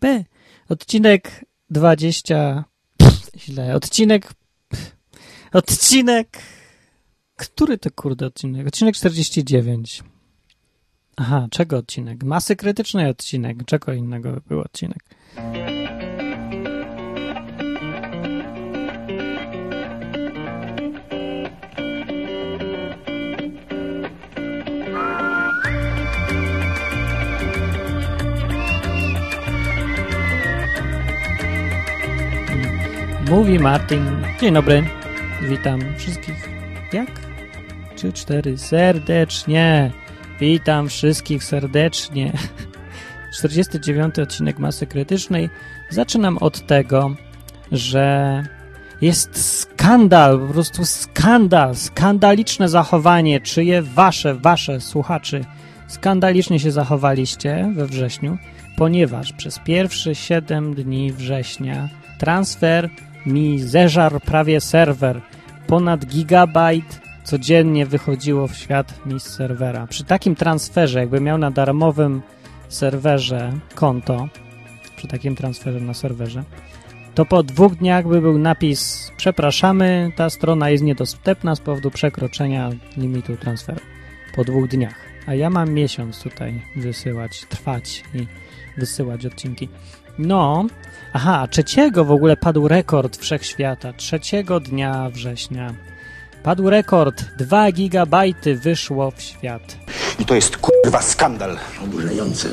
baby. Odcinek 20. Pff, źle. Odcinek. Odcinek. Który to kurde odcinek? Odcinek 49. Aha, czego odcinek? Masy krytycznej odcinek. Czego innego był odcinek? Mówi Martin. Dzień dobry. Witam wszystkich. Jak? Trzy, cztery. Serdecznie. Witam wszystkich serdecznie. 49 odcinek Masy Krytycznej. Zaczynam od tego, że jest skandal, po prostu skandal, skandaliczne zachowanie, czyje wasze, wasze słuchaczy skandalicznie się zachowaliście we wrześniu, ponieważ przez pierwsze 7 dni września transfer mi zeżarł prawie serwer. Ponad gigabajt codziennie wychodziło w świat mi z serwera. Przy takim transferze, jakby miał na darmowym serwerze konto, przy takim transferze na serwerze, to po dwóch dniach by był napis przepraszamy, ta strona jest niedostępna z powodu przekroczenia limitu transferu. Po dwóch dniach. A ja mam miesiąc tutaj wysyłać, trwać i wysyłać odcinki. No, aha, trzeciego w ogóle padł rekord wszechświata. Trzeciego dnia września. Padł rekord. 2 gigabajty wyszło w świat. I to jest kurwa skandal. Oburzające.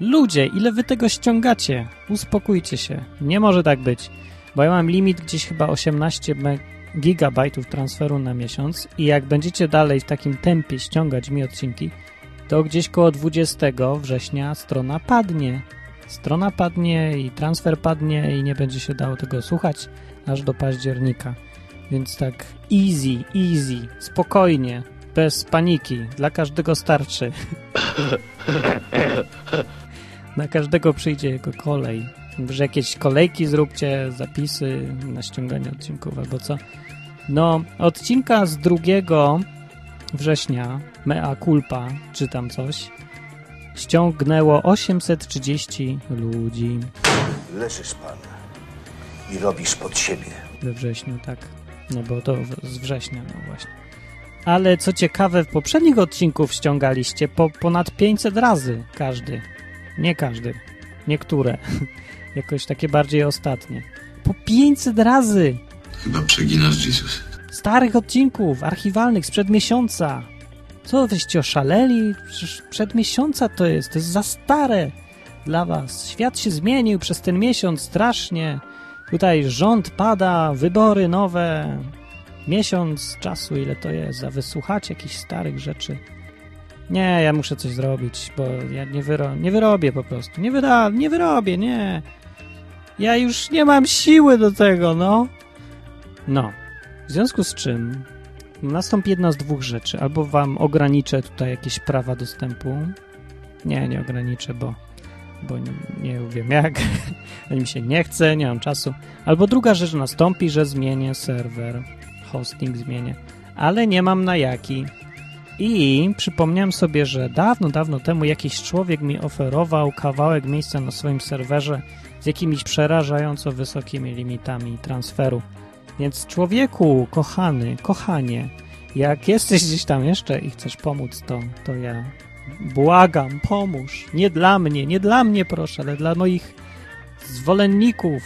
Ludzie, ile wy tego ściągacie? Uspokójcie się. Nie może tak być. Bo ja mam limit gdzieś chyba 18 me- gigabajtów transferu na miesiąc i jak będziecie dalej w takim tempie ściągać mi odcinki, to gdzieś koło 20 września strona padnie. Strona padnie i transfer padnie i nie będzie się dało tego słuchać aż do października. Więc tak easy, easy, spokojnie, bez paniki, dla każdego starczy. Na każdego przyjdzie jego kolej. Że jakieś kolejki zróbcie, zapisy na ściąganie odcinków albo co. No, odcinka z 2 września, mea culpa, czy tam coś, ściągnęło 830 ludzi Leżysz pan i robisz pod siebie. we wrześniu, tak. No bo to z września, no właśnie. Ale co ciekawe, w poprzednich odcinków ściągaliście po ponad 500 razy każdy. Nie każdy. Niektóre. Jakoś takie bardziej ostatnie. Po 500 razy! Chyba przeginasz, Jesus. Starych odcinków, archiwalnych, sprzed miesiąca. Co wyście oszaleli? Przecież przed miesiąca to jest, to jest za stare dla was. Świat się zmienił przez ten miesiąc strasznie. Tutaj rząd pada, wybory nowe. Miesiąc czasu, ile to jest, a wysłuchać jakichś starych rzeczy. Nie, ja muszę coś zrobić, bo ja nie, wyro nie wyrobię po prostu. Nie, wyra nie wyrobię, nie. Ja już nie mam siły do tego, no. No. W związku z czym nastąpi jedna z dwóch rzeczy. Albo wam ograniczę tutaj jakieś prawa dostępu. Nie, nie ograniczę, bo, bo nie, nie wiem jak. mi się nie chce, nie mam czasu. Albo druga rzecz nastąpi, że zmienię serwer. Hosting zmienię. Ale nie mam na jaki. I przypomniałem sobie, że dawno, dawno temu jakiś człowiek mi oferował kawałek miejsca na swoim serwerze z jakimiś przerażająco wysokimi limitami transferu. Więc człowieku, kochany, kochanie, jak jesteś gdzieś tam jeszcze i chcesz pomóc, to, to ja błagam, pomóż. Nie dla mnie, nie dla mnie proszę, ale dla moich zwolenników,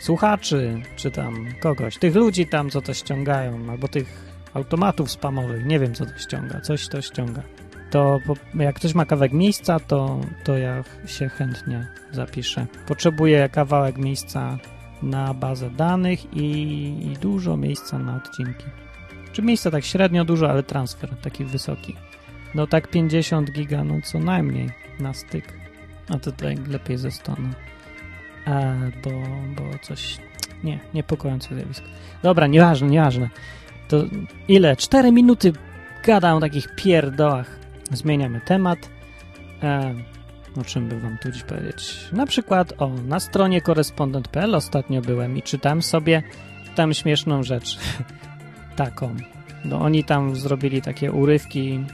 słuchaczy, czy tam kogoś, tych ludzi tam, co to ściągają, albo tych automatów spamowych, nie wiem, co to ściąga, coś to ściąga. To jak ktoś ma kawałek miejsca, to, to ja się chętnie zapiszę. Potrzebuję kawałek miejsca na bazę danych i, i dużo miejsca na odcinki. Czy miejsca tak średnio dużo, ale transfer taki wysoki. No tak 50 giga, no co najmniej na styk. A to tutaj lepiej ze stonu. E, bo, bo coś... Nie, niepokojące zjawisko. Dobra, nieważne, nieważne. To ile? 4 minuty gadam o takich pierdołach. Zmieniamy temat. E, o czym by wam tu dziś powiedzieć? Na przykład, o, na stronie korespondent.pl ostatnio byłem i czytam sobie tam śmieszną rzecz. Taką. No oni tam zrobili takie urywki,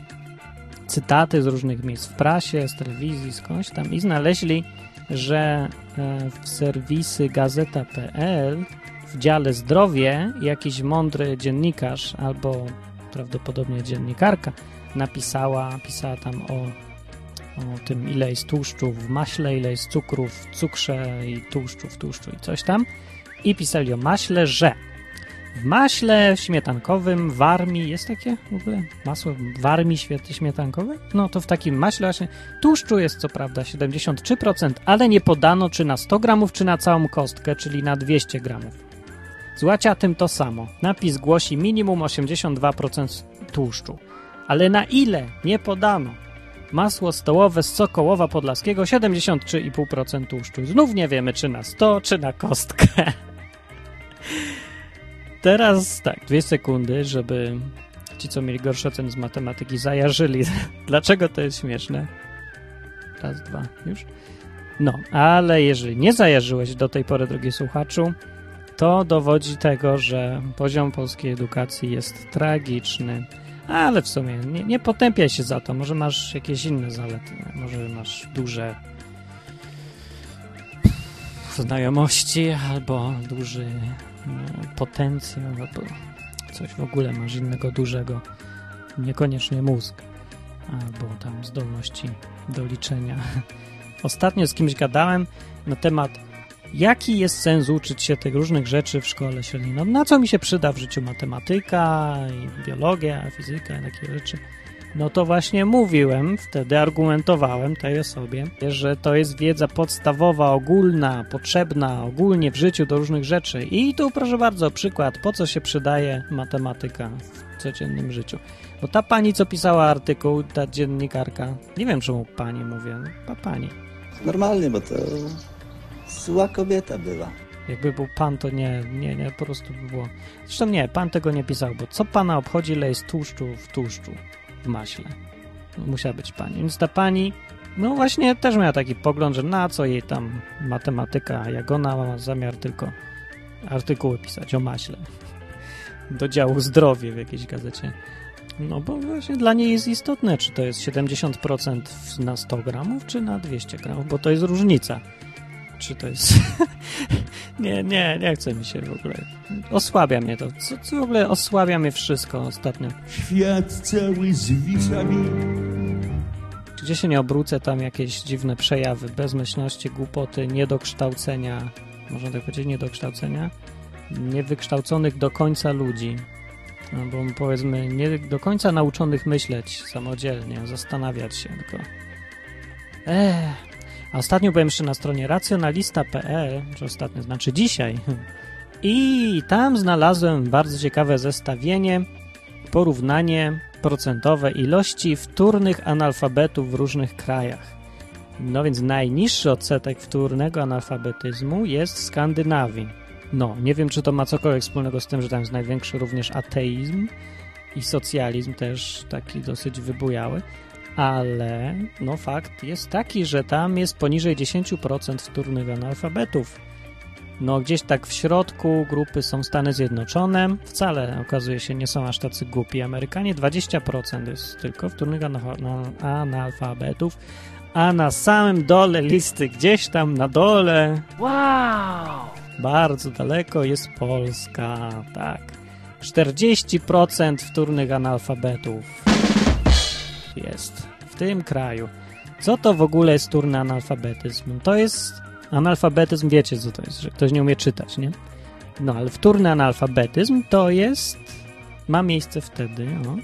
cytaty z różnych miejsc w prasie, z telewizji, skądś tam i znaleźli że e, w serwisy gazeta.pl w dziale zdrowie jakiś mądry dziennikarz albo prawdopodobnie dziennikarka napisała, pisała tam o, o tym, ile jest tłuszczu w maśle, ile jest cukru w cukrze i tłuszczu w tłuszczu i coś tam. I pisali o maśle, że w maśle śmietankowym w armii jest takie w ogóle masło w armii śmietankowe? No to w takim maśle właśnie tłuszczu jest co prawda 73%, ale nie podano czy na 100 gramów, czy na całą kostkę, czyli na 200 gramów. Z tym to samo. Napis głosi minimum 82% tłuszczu. Ale na ile nie podano? Masło stołowe z Sokołowa Podlaskiego 73,5% tłuszczu. Znów nie wiemy, czy na 100, czy na kostkę. Teraz tak, dwie sekundy, żeby ci, co mieli gorsze oceny z matematyki, zajarzyli. Dlaczego to jest śmieszne? Raz, dwa, już? No, ale jeżeli nie zajarzyłeś do tej pory, drogi słuchaczu, to dowodzi tego, że poziom polskiej edukacji jest tragiczny. Ale w sumie nie, nie potępiaj się za to. Może masz jakieś inne zalety. Może masz duże znajomości albo duży potencjał albo coś w ogóle masz innego dużego. Niekoniecznie mózg albo tam zdolności do liczenia. Ostatnio z kimś gadałem na temat Jaki jest sens uczyć się tych różnych rzeczy w szkole średniej? No, na co mi się przyda w życiu matematyka, i biologia, fizyka i takie rzeczy? No to właśnie mówiłem, wtedy argumentowałem tej osobie, że to jest wiedza podstawowa, ogólna, potrzebna ogólnie w życiu do różnych rzeczy. I tu proszę bardzo, przykład, po co się przydaje matematyka w codziennym życiu. Bo ta pani, co pisała artykuł, ta dziennikarka, nie wiem czemu pani mówię, no, pani. Normalnie, bo to zła kobieta była. Jakby był pan, to nie, nie, nie, po prostu by było... Zresztą nie, pan tego nie pisał, bo co pana obchodzi, ile jest tłuszczu w tłuszczu, w maśle? No, musiała być pani. Więc ta pani, no właśnie też miała taki pogląd, że na co jej tam matematyka, jak ona ma zamiar tylko artykuły pisać o maśle. Do działu zdrowie w jakiejś gazecie. No bo właśnie dla niej jest istotne, czy to jest 70% na 100 gramów, czy na 200 gramów, bo to jest różnica czy to jest... nie, nie, nie chce mi się w ogóle. Osłabia mnie to. Co, co w ogóle osłabia mnie wszystko ostatnio. Świat cały z wiszami. Gdzie się nie obrócę, tam jakieś dziwne przejawy bezmyślności, głupoty, niedokształcenia, można tak powiedzieć, niedokształcenia, niewykształconych do końca ludzi. No bo powiedzmy, nie do końca nauczonych myśleć samodzielnie, zastanawiać się, tylko... Ech, a ostatnio byłem jeszcze na stronie racjonalista.pl, czy ostatnio, znaczy dzisiaj, i tam znalazłem bardzo ciekawe zestawienie, porównanie procentowe ilości wtórnych analfabetów w różnych krajach. No więc najniższy odsetek wtórnego analfabetyzmu jest w Skandynawii. No, nie wiem, czy to ma cokolwiek wspólnego z tym, że tam jest największy również ateizm i socjalizm też taki dosyć wybujały, ale no fakt jest taki, że tam jest poniżej 10% wtórnych analfabetów. No gdzieś tak w środku grupy są Stany Zjednoczone, wcale okazuje się nie są aż tacy głupi. Amerykanie 20% jest tylko wtórnych analfabetów, a na samym dole listy, gdzieś tam na dole, wow, bardzo daleko jest Polska, tak. 40% wtórnych analfabetów jest w tym kraju. Co to w ogóle jest turny analfabetyzm? To jest analfabetyzm, wiecie co to jest, że ktoś nie umie czytać, nie? No, ale wtórny analfabetyzm to jest, ma miejsce wtedy, no,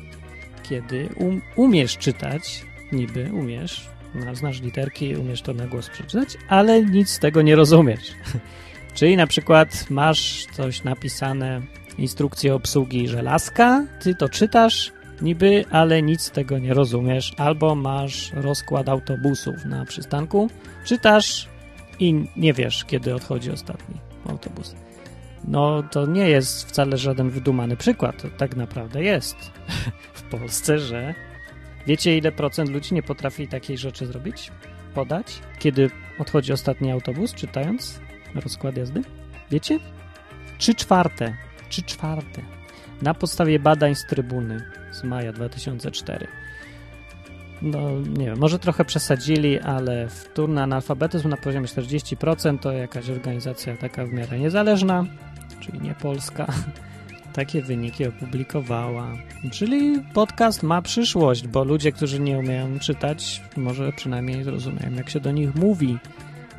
kiedy um, umiesz czytać, niby umiesz, no, znasz literki, umiesz to na głos przeczytać, ale nic z tego nie rozumiesz. Czyli na przykład masz coś napisane, instrukcję obsługi żelazka, ty to czytasz, niby, ale nic z tego nie rozumiesz. Albo masz rozkład autobusów na przystanku, czytasz i nie wiesz, kiedy odchodzi ostatni autobus. No, to nie jest wcale żaden wydumany przykład. To tak naprawdę jest w Polsce, że wiecie, ile procent ludzi nie potrafi takiej rzeczy zrobić? Podać? Kiedy odchodzi ostatni autobus, czytając rozkład jazdy? Wiecie? Trzy czwarte. Trzy czwarte na podstawie badań z trybuny z maja 2004. no nie wiem, może trochę przesadzili, ale wtórny analfabetyzm na poziomie 40% to jakaś organizacja taka w miarę niezależna, czyli nie polska, takie wyniki opublikowała. Czyli podcast ma przyszłość, bo ludzie, którzy nie umieją czytać, może przynajmniej zrozumieją, jak się do nich mówi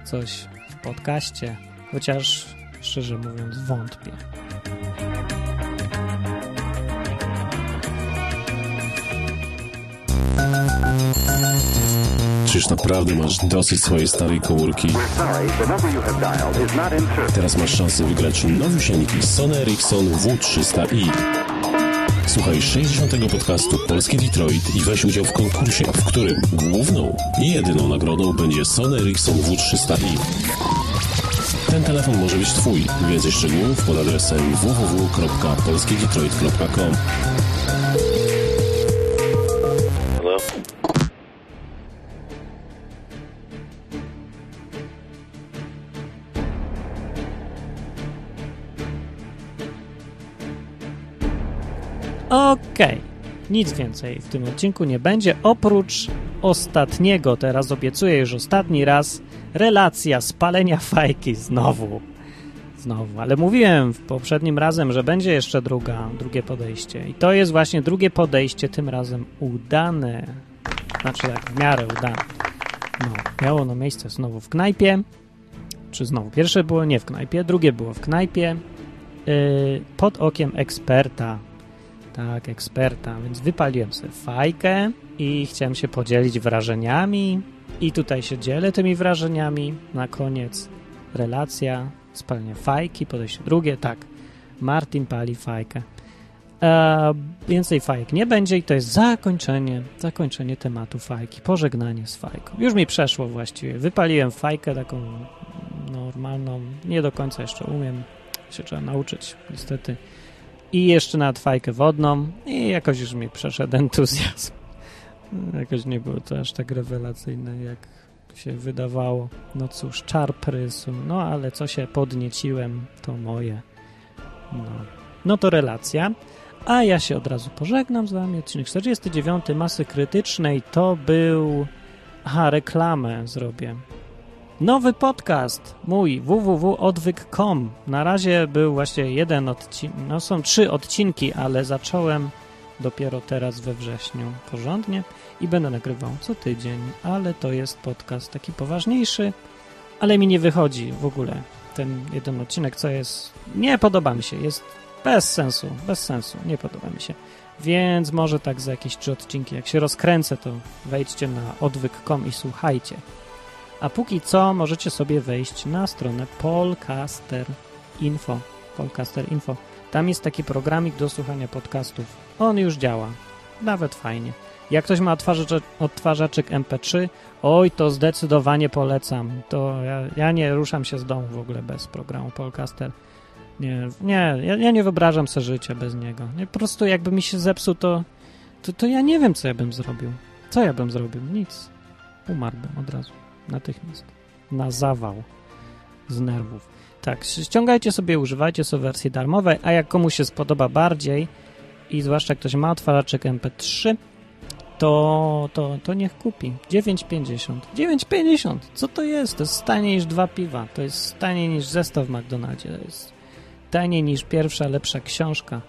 coś w podcaście, chociaż szczerze mówiąc wątpię. Czyż naprawdę masz dosyć swojej starej komórki? Teraz masz szansę wygrać nowiusieńki Sony Ericsson W300i. Słuchaj 60. podcastu Polski Detroit i weź udział w konkursie, w którym główną i jedyną nagrodą będzie Sony Ericsson W300i. Ten telefon może być Twój. Więcej szczegółów pod adresem www.polskiedetroit.com Okej. Nic więcej w tym odcinku nie będzie, oprócz ostatniego, teraz obiecuję już ostatni raz, relacja spalenia fajki znowu. Znowu, ale mówiłem w poprzednim razem, że będzie jeszcze druga, drugie podejście. I to jest właśnie drugie podejście, tym razem udane. Znaczy tak, w miarę udane. No, miało ono miejsce znowu w knajpie. Czy znowu? Pierwsze było nie w knajpie, drugie było w knajpie. Yy, pod okiem eksperta. Tak, eksperta. Więc wypaliłem sobie fajkę i chciałem się podzielić wrażeniami. I tutaj się dzielę tymi wrażeniami. Na koniec relacja, spalenie fajki, podejście drugie. Tak, Martin pali fajkę. E, więcej fajek nie będzie i to jest zakończenie, zakończenie tematu fajki, pożegnanie z fajką. Już mi przeszło właściwie. Wypaliłem fajkę taką normalną, nie do końca jeszcze umiem, się trzeba nauczyć niestety. I jeszcze na fajkę wodną i jakoś już mi przeszedł entuzjazm. Jakoś nie było to aż tak rewelacyjne, jak się wydawało. No cóż, czar prysu, no ale co się podnieciłem, to moje. No, no to relacja. A ja się od razu pożegnam z wami. Odcinek 49 Masy Krytycznej to był... Aha, reklamę zrobię. Nowy podcast mój www.odwyk.com. Na razie był właśnie jeden odcinek, no są trzy odcinki, ale zacząłem dopiero teraz we wrześniu porządnie i będę nagrywał co tydzień, ale to jest podcast taki poważniejszy, ale mi nie wychodzi w ogóle ten jeden odcinek, co jest... Nie podoba mi się, jest bez sensu, bez sensu, nie podoba mi się. Więc może tak za jakieś trzy odcinki, jak się rozkręcę, to wejdźcie na odwyk.com i słuchajcie. A póki co możecie sobie wejść na stronę Polcaster Info. Polcaster Info. Tam jest taki programik do słuchania podcastów. On już działa. Nawet fajnie. Jak ktoś ma odtwarzacz, odtwarzaczek MP3, oj, to zdecydowanie polecam. To ja, ja, nie ruszam się z domu w ogóle bez programu Polcaster. Nie, nie ja, ja nie wyobrażam sobie życia bez niego. Nie, po prostu jakby mi się zepsuł, to, to, to ja nie wiem, co ja bym zrobił. Co ja bym zrobił? Nic. Umarłbym od razu. Natychmiast. Na zawał. Z nerwów. Tak, ściągajcie sobie, używajcie sobie wersji darmowej, a jak komuś się spodoba bardziej i zwłaszcza ktoś ma otwarzaczek MP3, to, to, to niech kupi. 9,50. 9,50! Co to jest? To jest taniej niż dwa piwa. To jest taniej niż zestaw w McDonaldzie. To jest taniej niż pierwsza, lepsza książka.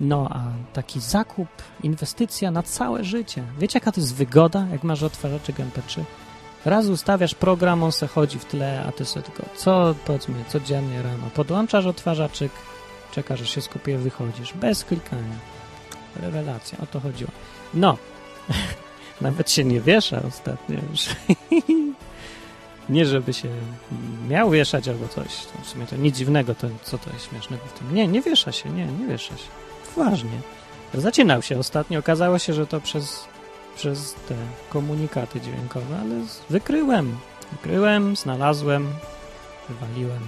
No, a taki zakup, inwestycja na całe życie. Wiecie, jaka to jest wygoda, jak masz otwarzaczek MP3? Raz ustawiasz program, on se chodzi w tle, a ty sobie tylko co, powiedzmy, codziennie rano podłączasz odtwarzaczyk, czekasz, aż się skopiuje, wychodzisz. Bez klikania. Rewelacja, o to chodziło. No, nawet się nie wiesza ostatnio już. nie, żeby się miał wieszać albo coś. W sumie to nic dziwnego, to co to jest śmiesznego w tym. Nie, nie wiesza się, nie, nie wiesza się. Poważnie. Zacinał się ostatnio. Okazało się, że to przez, przez te komunikaty dźwiękowe, ale wykryłem. Wykryłem, znalazłem, wywaliłem.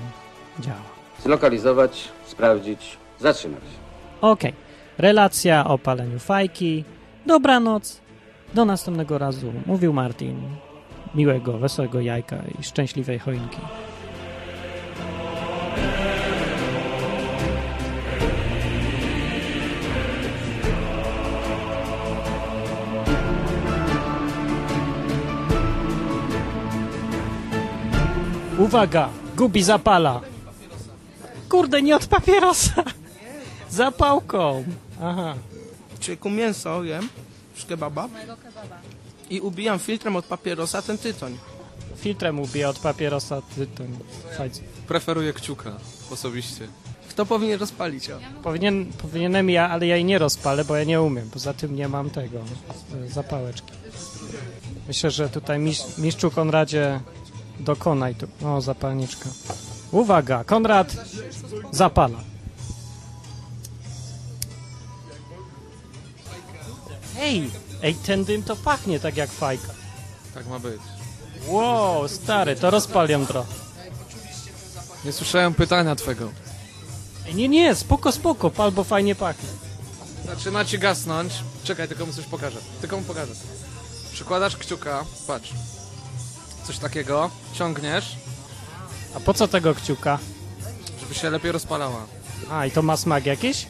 Działa. Zlokalizować, sprawdzić, zatrzymać. Okej. Okay. Relacja o paleniu fajki. Dobranoc. Do następnego razu. Mówił Martin. Miłego, wesołego jajka i szczęśliwej choinki. Uwaga, gubi zapala. Kurde, nie od papierosa. Zapałką. Aha. Człowieku mięso jem z kebaba i ubijam filtrem od papierosa ten tytoń. Filtrem ubija od papierosa tytoń. Fajnie. Preferuję kciuka osobiście. Kto powinien rozpalić? O? Powinien, powinienem ja, ale ja jej nie rozpalę, bo ja nie umiem. Poza tym nie mam tego, zapałeczki. Myślę, że tutaj mistrz, mistrzu Konradzie dokonaj tu. O, zapalniczka. Uwaga, Konrad zapala. Ej, ej, ten dym to pachnie tak jak fajka. Tak ma być. Wow, stary, to rozpal ją trochę. Nie słyszałem pytania twego. Ej, nie, nie, spoko, spoko, pal, bo fajnie pachnie. Zaczyna ci gasnąć. Czekaj, tylko mu coś pokażę. Tylko mu pokażę. Przykładasz kciuka, patrz. Coś takiego, ciągniesz, A po co tego kciuka? żeby się lepiej rozpalała. A, i to ma smak jakiś?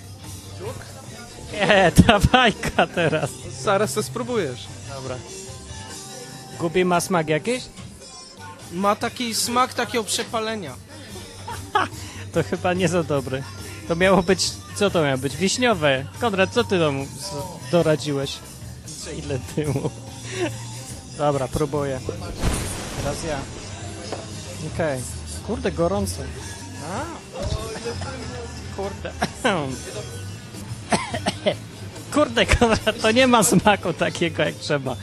Nie, ta fajka teraz. Zaraz to spróbujesz. Dobra. Gubi ma smak jakiś? Ma taki smak takiego przepalenia. To chyba nie za dobry. To miało być, co to miało być? Wiśniowe. Konrad, co ty domu z- doradziłeś? Ile dymu. Dobra, próbuję. Teraz ja. Okej. Kurde, gorąco. A. Kurde. Kurde, to nie ma smaku takiego jak trzeba.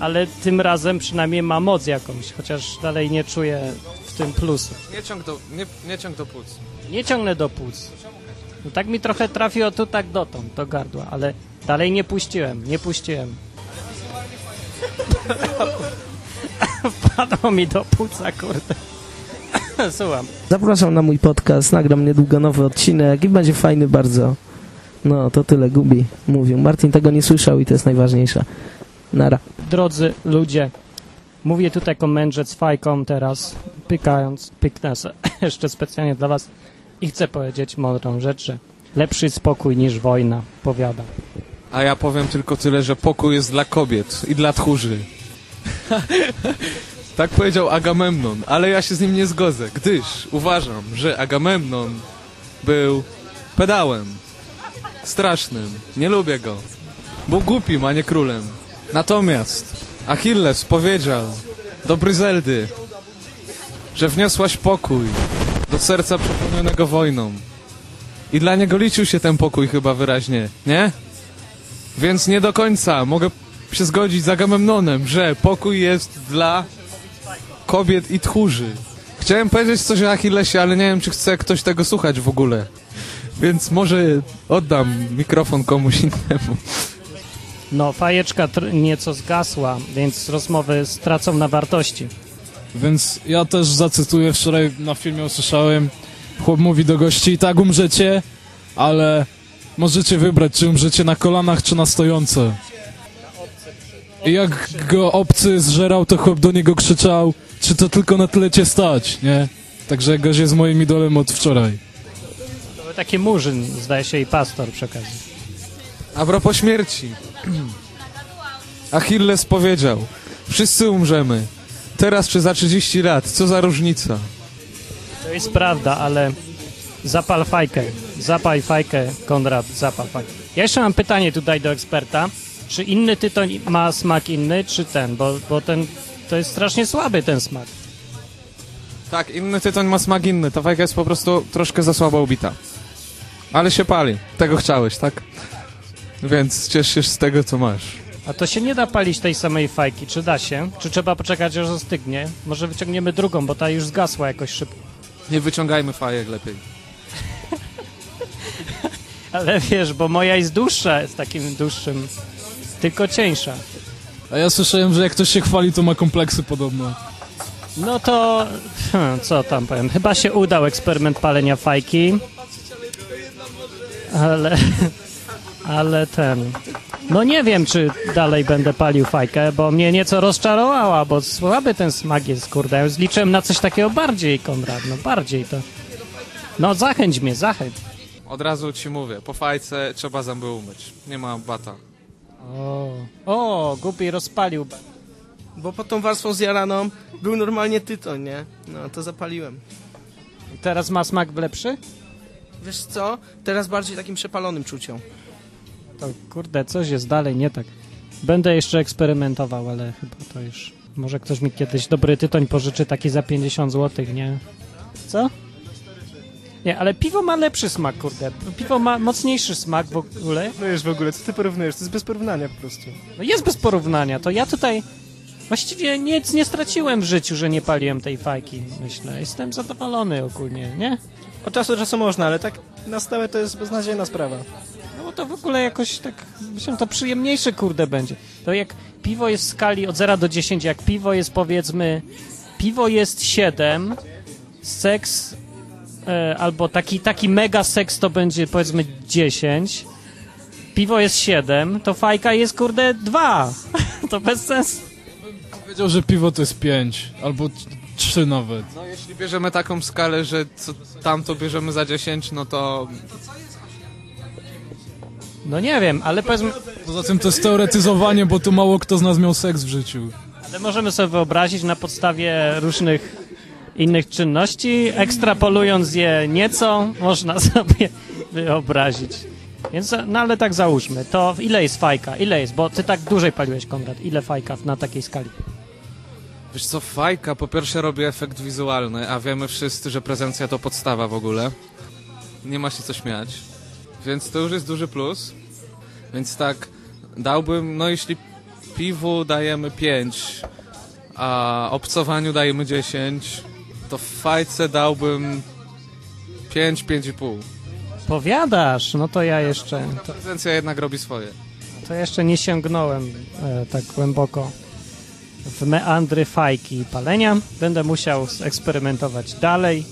Ale tym razem przynajmniej ma moc jakąś, chociaż dalej nie czuję w tym plusu. Nie ciąg do, nie, nie ciąg do płuc. Nie ciągnę do płuc. No tak mi trochę trafiło tu tak dotąd, do gardła, ale dalej nie puściłem, nie puściłem. Wpadło mi do płuca, kurde. Słucham. Zapraszam na mój podcast, nagram niedługo nowy odcinek i będzie fajny bardzo. No, to tyle, Gubi mówił. Martin tego nie słyszał i to jest najważniejsze. Nara. Drodzy ludzie, mówię tutaj jako mędrzec fajką teraz, pykając, pyknę se jeszcze specjalnie dla was i chcę powiedzieć mądrą rzecz, że lepszy spokój niż wojna, powiada. A ja powiem tylko tyle, że pokój jest dla kobiet i dla tchórzy. tak powiedział Agamemnon, ale ja się z nim nie zgodzę, gdyż uważam, że Agamemnon był pedałem. Strasznym. Nie lubię go. Był głupim, a nie królem. Natomiast Achilles powiedział do Bryzeldy, że wniosłaś pokój do serca przepełnionego wojną. I dla niego liczył się ten pokój chyba wyraźnie, nie? Więc nie do końca mogę się zgodzić z Agamemnonem, że pokój jest dla kobiet i tchórzy. Chciałem powiedzieć coś o Achillesie, ale nie wiem, czy chce ktoś tego słuchać w ogóle. Więc może oddam mikrofon komuś innemu. No, fajeczka tr- nieco zgasła, więc rozmowy stracą na wartości. Więc ja też zacytuję, wczoraj na filmie usłyszałem, chłop mówi do gości, i tak umrzecie, ale możecie wybrać, czy umrzecie na kolanach, czy na stojąco. I jak go obcy zżerał, to chłop do niego krzyczał, czy to tylko na tyle cię stać, nie? Także gość jest moim idolem od wczoraj. To był taki murzyn, zdaje się, i pastor przy okazji. A propos śmierci. Achilles powiedział, wszyscy umrzemy. Teraz czy za 30 lat, co za różnica? To jest prawda, ale zapal fajkę. Zapal fajkę, Konrad, zapal fajkę. Ja jeszcze mam pytanie tutaj do eksperta. Czy inny tytoń ma smak inny, czy ten? Bo, bo ten, to jest strasznie słaby ten smak. Tak, inny tytoń ma smak inny. Ta fajka jest po prostu troszkę za słabo ubita. Ale się pali. Tego chciałeś, tak? Więc ciesz się z tego, co masz. A to się nie da palić tej samej fajki, czy da się? Czy trzeba poczekać, aż ostygnie? Może wyciągniemy drugą, bo ta już zgasła jakoś szybko. Nie wyciągajmy fajek lepiej. Ale wiesz, bo moja jest dłuższa, jest takim dłuższym, tylko cieńsza. A ja słyszałem, że jak ktoś się chwali, to ma kompleksy podobno. No to, hmm, co tam powiem, chyba się udał eksperyment palenia fajki. Ale, ale ten, no nie wiem, czy dalej będę palił fajkę, bo mnie nieco rozczarowała, bo słaby ten smak jest, kurde. Ja już liczyłem na coś takiego bardziej, Konrad, no bardziej to. No zachęć mnie, zachęć. Od razu ci mówię, po fajce trzeba zęby umyć. Nie ma bata. O, o, głupi rozpalił. Bo pod tą warstwą zjaraną był normalnie tytoń, nie? No, to zapaliłem. I teraz ma smak lepszy? Wiesz co? Teraz bardziej takim przepalonym czuciem. To kurde, coś jest dalej nie tak. Będę jeszcze eksperymentował, ale chyba to już... Może ktoś mi kiedyś dobry tytoń pożyczy taki za 50 zł, nie? Co? Nie, ale piwo ma lepszy smak, kurde. Piwo ma mocniejszy smak w ogóle. No już w ogóle, co ty porównujesz? To jest bez porównania po prostu. No jest bez porównania. To ja tutaj właściwie nic nie straciłem w życiu, że nie paliłem tej fajki, myślę. Jestem zadowolony ogólnie, nie? Od czasu do czasu można, ale tak na stałe to jest beznadziejna sprawa. No bo to w ogóle jakoś tak, myślę, to przyjemniejsze, kurde, będzie. To jak piwo jest w skali od 0 do 10, jak piwo jest powiedzmy, piwo jest 7, seks e, albo taki, taki mega seks to będzie powiedzmy 10, piwo jest 7, to fajka jest, kurde, 2. to bez sensu. Powiedział, że piwo to jest 5, albo 3 nawet. No jeśli bierzemy taką skalę, że co tamto bierzemy za 10, no to No nie wiem, ale powiedzmy, Poza tym to jest teoretyzowanie, bo tu mało kto z nas miał seks w życiu. ale możemy sobie wyobrazić na podstawie różnych innych czynności, ekstrapolując je nieco, można sobie wyobrazić. Więc, no ale tak załóżmy, to ile jest fajka? Ile jest? Bo ty tak dłużej paliłeś, Konrad. Ile fajka na takiej skali? Wiesz co, fajka po pierwsze robi efekt wizualny, a wiemy wszyscy, że prezencja to podstawa w ogóle. Nie ma się co śmiać. Więc to już jest duży plus. Więc tak, dałbym, no jeśli piwu dajemy 5, a obcowaniu dajemy 10, to w fajce dałbym 5, 5,5. Powiadasz, no to ja jeszcze, to, Prezencja jednak robi swoje. to jeszcze nie sięgnąłem e, tak głęboko w meandry fajki i palenia. Będę musiał eksperymentować dalej.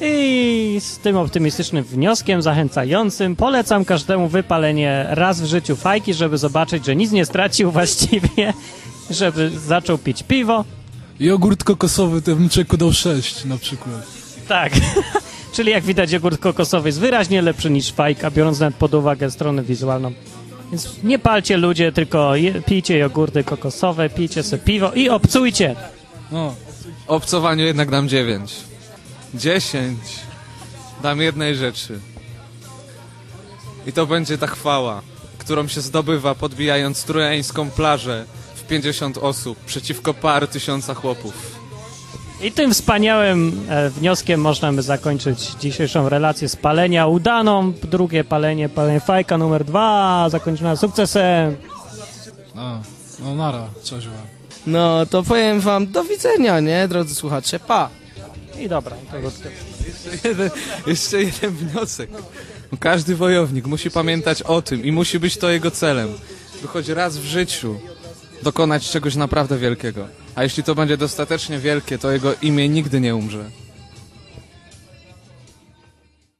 I z tym optymistycznym wnioskiem zachęcającym polecam każdemu wypalenie raz w życiu fajki, żeby zobaczyć, że nic nie stracił właściwie, żeby zaczął pić piwo. Jogurt kokosowy to bym czeku dał 6 na przykład. Tak. Czyli jak widać, jogurt kokosowy jest wyraźnie lepszy niż fajka, biorąc nawet pod uwagę stronę wizualną. Więc nie palcie ludzie, tylko je, pijcie jogurty kokosowe, pijcie sobie piwo i obcujcie. No, Obcowaniu jednak dam 9. 10 dam jednej rzeczy. I to będzie ta chwała, którą się zdobywa podbijając trojańską plażę w 50 osób przeciwko par tysiąca chłopów. I tym wspaniałym e, wnioskiem możemy zakończyć dzisiejszą relację z palenia udaną. Drugie palenie, palenie fajka numer dwa, zakończone sukcesem. a, no nara, cześć wam. No, to powiem wam do widzenia, nie, drodzy słuchacze, pa! I dobra, to Jeszcze jeden, jeszcze jeden wniosek. Każdy wojownik musi pamiętać o tym i musi być to jego celem. By choć raz w życiu dokonać czegoś naprawdę wielkiego. A jeśli to będzie dostatecznie wielkie, to jego imię nigdy nie umrze.